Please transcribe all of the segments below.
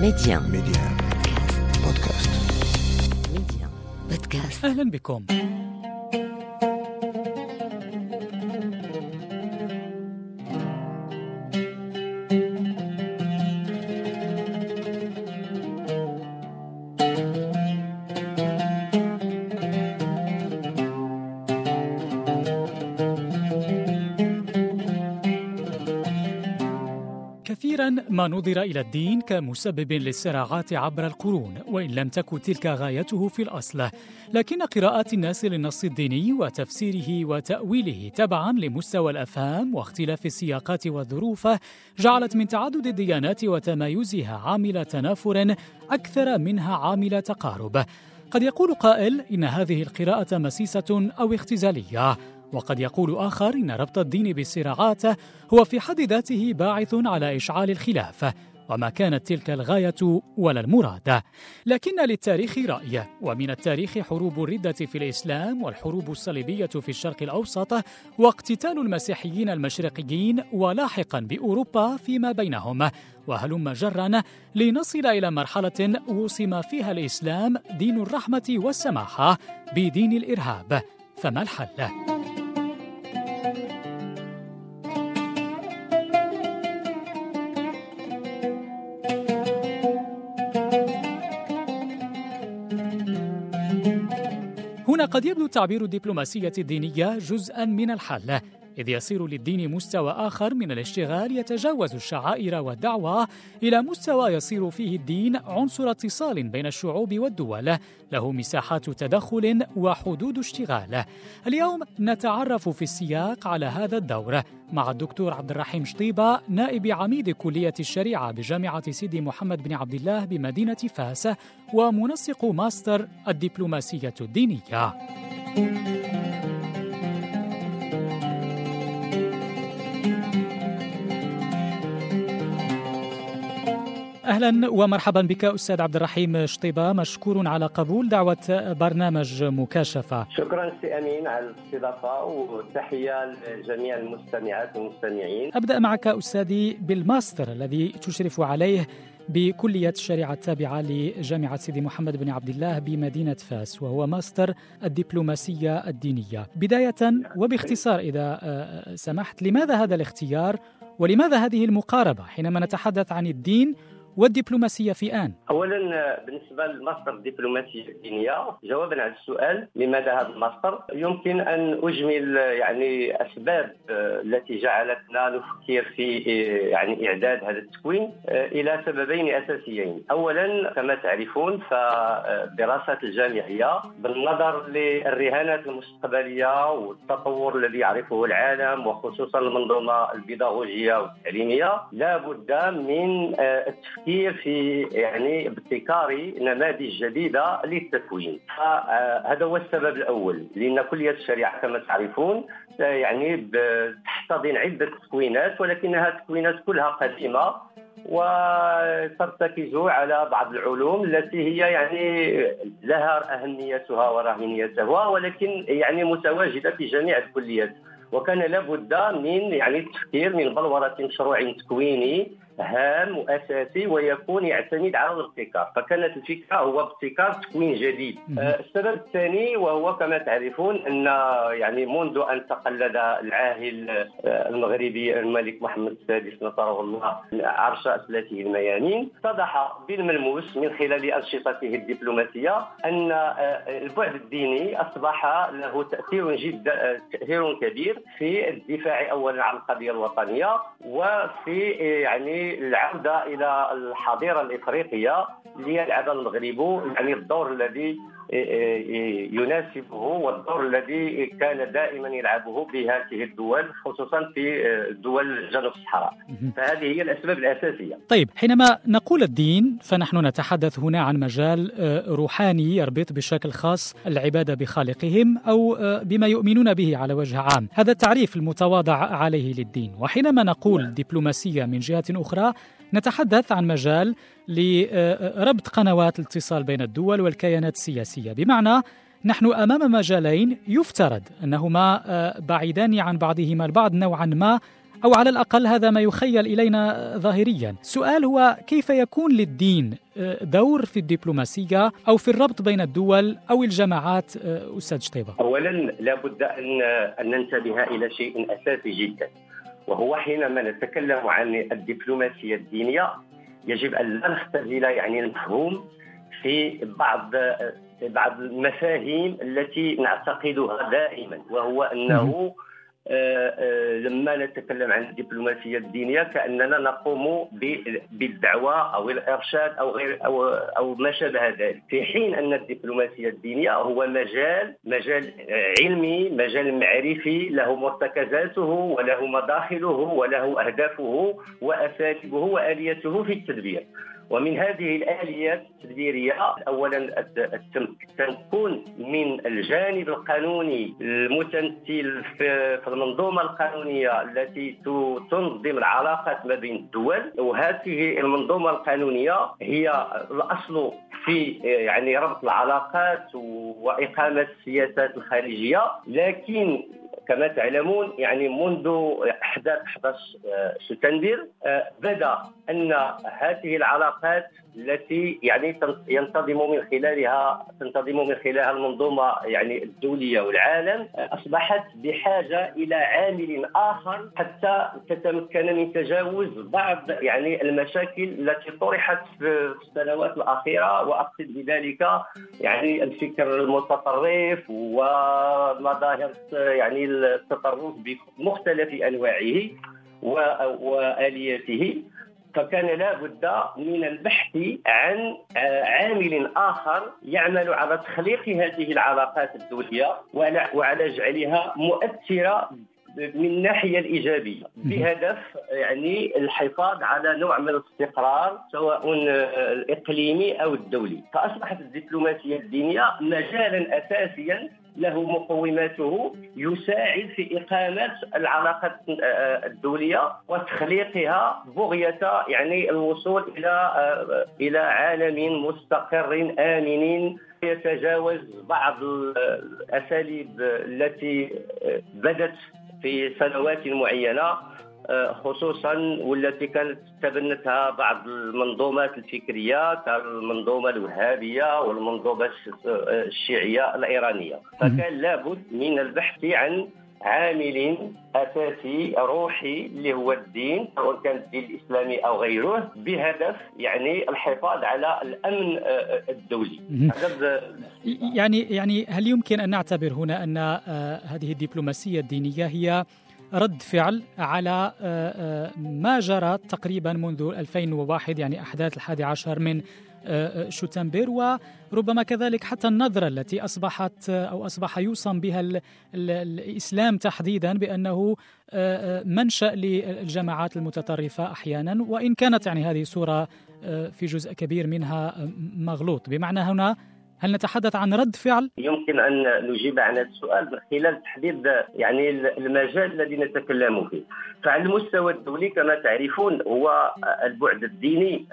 ميديان ميديان بودكاست. ميديان بودكاست. أهلا بكم. كثيرا ما نظر إلى الدين كمسبب للصراعات عبر القرون وإن لم تكن تلك غايته في الأصل. لكن قراءات الناس للنص الديني وتفسيره وتأويله تبعا لمستوى الأفهام واختلاف السياقات والظروف جعلت من تعدد الديانات وتمايزها عامل تنافر أكثر منها عامل تقارب. قد يقول قائل إن هذه القراءة مسيسة أو اختزالية. وقد يقول آخر إن ربط الدين بالصراعات هو في حد ذاته باعث على إشعال الخلاف وما كانت تلك الغاية ولا المراد. لكن للتاريخ رأي ومن التاريخ حروب الردة في الإسلام والحروب الصليبية في الشرق الأوسط واقتتال المسيحيين المشرقيين ولاحقا بأوروبا فيما بينهم. وهلم جرا لنصل إلى مرحلة وصم فيها الإسلام دين الرحمة والسماحة بدين الإرهاب. فما الحل؟ قد يبدو التعبير الدبلوماسية الدينية جزءا من الحل. إذ يصير للدين مستوى آخر من الاشتغال يتجاوز الشعائر والدعوة إلى مستوى يصير فيه الدين عنصر اتصال بين الشعوب والدول له مساحات تدخل وحدود اشتغال. اليوم نتعرف في السياق على هذا الدور مع الدكتور عبد الرحيم شطيبة نائب عميد كلية الشريعة بجامعة سيدي محمد بن عبد الله بمدينة فاس ومنسق ماستر الدبلوماسية الدينية. أهلا ومرحبا بك أستاذ عبد الرحيم شطيبة مشكور على قبول دعوة برنامج مكاشفة. شكرا سي أمين على الاستضافة وتحية لجميع المستمعات والمستمعين. أبدأ معك أستاذي بالماستر الذي تشرف عليه بكلية الشريعة التابعة لجامعة سيدي محمد بن عبد الله بمدينة فاس وهو ماستر الدبلوماسية الدينية بداية وباختصار إذا سمحت لماذا هذا الاختيار ولماذا هذه المقاربة حينما نتحدث عن الدين والدبلوماسية في آن؟ اولا بالنسبة للماستر الدبلوماسيه الدينيه جوابا على السؤال لماذا هذا الماستر يمكن أن أجمل يعني أسباب التي جعلتنا نفكر في يعني إعداد هذا التكوين إلى سببين أساسيين، اولا كما تعرفون فدراسات الجامعية بالنظر للرهانات المستقبلية والتطور الذي يعرفه العالم وخصوصا المنظومة البيداغوجية والتعليمية لا بد من التفكير التفكير في يعني ابتكار نماذج جديدة للتكوين. فهذا هو السبب الأول لأن كليه الشريعة كما تعرفون يعني تحتضن عدة تكوينات ولكنها تكوينات كلها قديمة وترتكز على بعض العلوم التي هي يعني لها أهميتها وراهنيتها ولكن يعني متواجدة في جميع الكليات. وكان لابد من يعني التفكير من بلورة مشروع تكويني هام وأساسي ويكون يعتمد على الابتكار. فكانت الفكرة هو ابتكار تكوين جديد. السبب الثاني وهو كما تعرفون أن يعني منذ أن تقلد العاهل المغربي الملك محمد السادس نصره الله عرش أسلته الميامين اتضح بالملموس من خلال أنشطته الدبلوماسية أن البعد الديني أصبح له تأثير جد تأثير كبير في الدفاع اولا عن القضية الوطنية وفي يعني العودة إلى الحظيره الإفريقية ليلعب المغرب يعني الدور الذي يناسبه والدور الذي كان دائما يلعبه بهذه الدول خصوصا في دول جنوب الصحراء. فهذه هي الأسباب الأساسية. طيب حينما نقول الدين فنحن نتحدث هنا عن مجال روحاني يربط بشكل خاص العبادة بخالقهم أو بما يؤمنون به على وجه عام. هذا التعريف المتواضع عليه للدين. وحينما نقول دبلوماسية من جهة أخرى نتحدث عن مجال لربط قنوات الاتصال بين الدول والكيانات السياسية. بمعنى نحن أمام مجالين يفترض أنهما بعيدان عن بعضهما البعض نوعا ما أو على الأقل هذا ما يخيل إلينا ظاهريا. السؤال هو كيف يكون للدين آه، دور في الدبلوماسية أو في الربط بين الدول أو الجماعات آه، أستاذ شطيبة أولا لابد أن أن ننتبه إلى شيء أساسي جدا. وهو حينما نتكلم عن الدبلوماسية الدينية يجب أن لا نختزل يعني المفهوم في بعض بعض المفاهيم التي نعتقدها دائما وهو آه، آه، لما نتكلم عن الدبلوماسية الدينية كأننا نقوم بالدعوة أو الإرشاد أو غير أو أو ما شابه ذلك. في حين أن الدبلوماسية الدينية هو مجال مجال علمي مجال معرفي له مرتكزاته وله مداخله وله أهدافه وأساليبه وآليته في التدبير. ومن هذه الآليات التدبيرية أولا تكون من الجانب القانوني المتمثل في المنظومة القانونية التي تنظم العلاقات ما بين الدول. وهذه المنظومة القانونية هي الأصل في يعني ربط العلاقات وإقامة السياسات الخارجية. لكن كما تعلمون يعني منذ احداث 11 سبتمبر آه، بدا أن هذه العلاقات التي يعني ينتظم من خلالها تنتظم من خلالها المنظومة يعني الدولية والعالم أصبحت بحاجة إلى عامل آخر حتى تتمكن من تجاوز بعض يعني المشاكل التي طرحت في السنوات الأخيرة وأقصد بذلك يعني الفكر المتطرف ومظاهر يعني التطرف بمختلف أنواعه وآلياته. فكان لا بد من البحث عن آه، عامل آخر يعمل على تخليق هذه العلاقات الدولية وعلى جعلها مؤثرة من الناحية الإيجابية بهدف يعني الحفاظ على نوع من الاستقرار سواء آه، الإقليمي أو الدولي. فأصبحت الدبلوماسية الدينية مجالا اساسيا له مقوماته يساعد في إقامة العلاقات آه، الدولية وتخليقها بغية يعني الوصول إلى آه، إلى عالم مستقر آمن يتجاوز بعض الأساليب التي بدت في سنوات معينة. آه، خصوصا والتي كانت تبنتها بعض المنظومات الفكرية كالمنظومه الوهابية والمنظومة الشيعية الإيرانية. فكان لابد من البحث عن عامل أساسي روحي اللي هو الدين سواء كان الدين الإسلامي أو غيره بهدف يعني الحفاظ على الأمن آه، الدولي. يعني يعني هل يمكن أن نعتبر هنا أن آه، هذه الدبلوماسية الدينية هي رد فعل على آه، آه، ما جرى تقريبا منذ 2001 يعني أحداث الحادي عشر من آه، شتنبر. وربما كذلك حتى النظرة التي أصبحت أو أصبح يوصم بها الإسلام تحديدا بأنه منشأ للجماعات المتطرفة أحيانا. وإن كانت يعني هذه صورة في جزء كبير منها مغلوط. بمعنى هنا هل نتحدث عن رد فعل؟ يمكن أن نجيب عن هذا السؤال من خلال تحديد يعني المجال الذي نتكلم فيه. فعلى المستوى الدولي كما تعرفون هو البعد الديني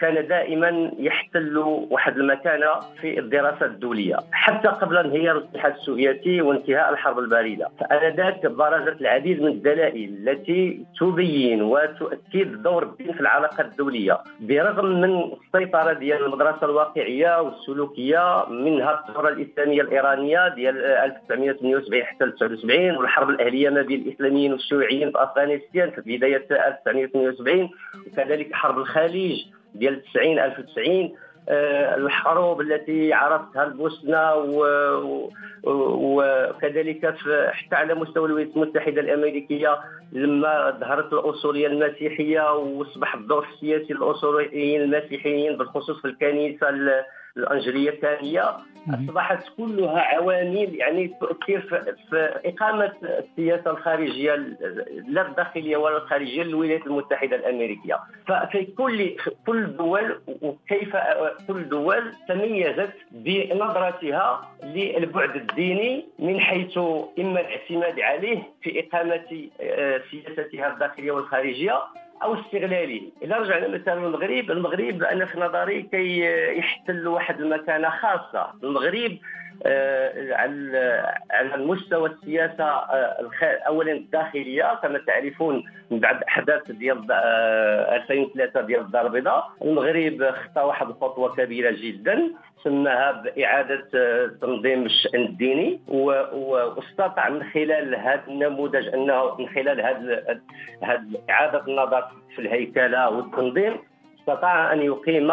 كان دائما يحتل واحد المكانه في الدراسة الدولية حتى قبل انهيار الاتحاد السوفيتي وانتهاء الحرب الباردة. فآنذاك برزت العديد من الدلائل التي تبين وتؤكد دور الدين في العلاقة الدولية برغم من السيطرة ديال المدرسة الواقعية والسلوكية منها الثورة الإسلامية الإيرانية ديال 1978 حتى 79 والحرب الأهلية ما بين الإسلاميين والشيوعيين في أفغانستان في بداية 1978 وكذلك حرب الخليج ديال 90 1090 آه، الحروب التي عرفتها البوسنة وكذلك حتى على مستوى الولايات المتحدة الأمريكية لما ظهرت الأصولية المسيحية وأصبح الدور السياسي للأصوليين المسيحيين بالخصوص في الكنيسة الأنجلية الثانية أصبحت كلها عوامل يعني تؤثر في إقامة السياسة الخارجية لا الداخلية ولا الخارجية للولايات المتحدة الأمريكية. ففي كل كل الدول وكيف كل الدول تميزت بنظرتها للبعد الديني من حيث إما الاعتماد عليه في إقامة آه، سياستها الداخلية والخارجية أو استغلاله إذا رجعنا مثلا للمغرب المغرب أنا في نظري كي يحتل واحد المكانة خاصة. المغرب على المستوى السياسة آه، اولا الداخلية كما تعرفون من بعد أحداث ديال 2003 ديال الدار البيضاء المغرب خطى واحد الخطوة كبيرة جدا سماها بإعادة تنظيم الشأن الديني واستطاع من خلال هذا النموذج أنه من خلال هذا إعادة النظر في الهيكلة والتنظيم استطاع أن يقيم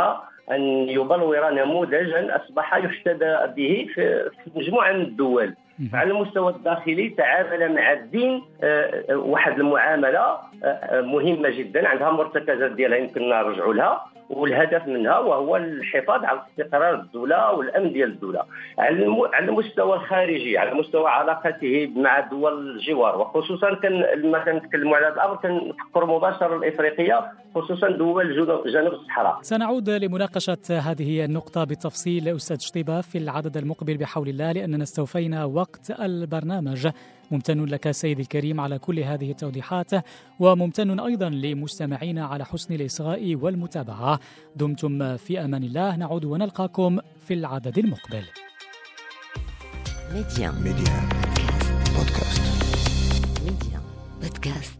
أن يبلور نموذجا أصبح يحتذى به في مجموعة من الدول. على المستوى الداخلي تعامل مع الدين آه، واحد المعاملة آه، مهمة جدا عندها مرتكزات ديالها يمكن نرجعوا لها. والهدف منها وهو الحفاظ على استقرار الدولة والامن ديال الدولة. على المستوى الخارجي على مستوى علاقته مع دول الجوار وخصوصا كان لما كنتكلموا على هذا الأمر كنفكر مباشرة الإفريقية خصوصا دول جنوب الصحراء. سنعود لمناقشة هذه النقطة بالتفصيل أستاذ شطيبه في العدد المقبل بحول الله لأننا استوفينا وقت البرنامج. ممتن لك سيدي الكريم على كل هذه التوضيحات وممتن أيضا لمستمعينا على حسن الإصغاء والمتابعة. دمتم في أمان الله نعود ونلقاكم في العدد المقبل. ميديا. ميديا. بودكاست. ميديا. بودكاست.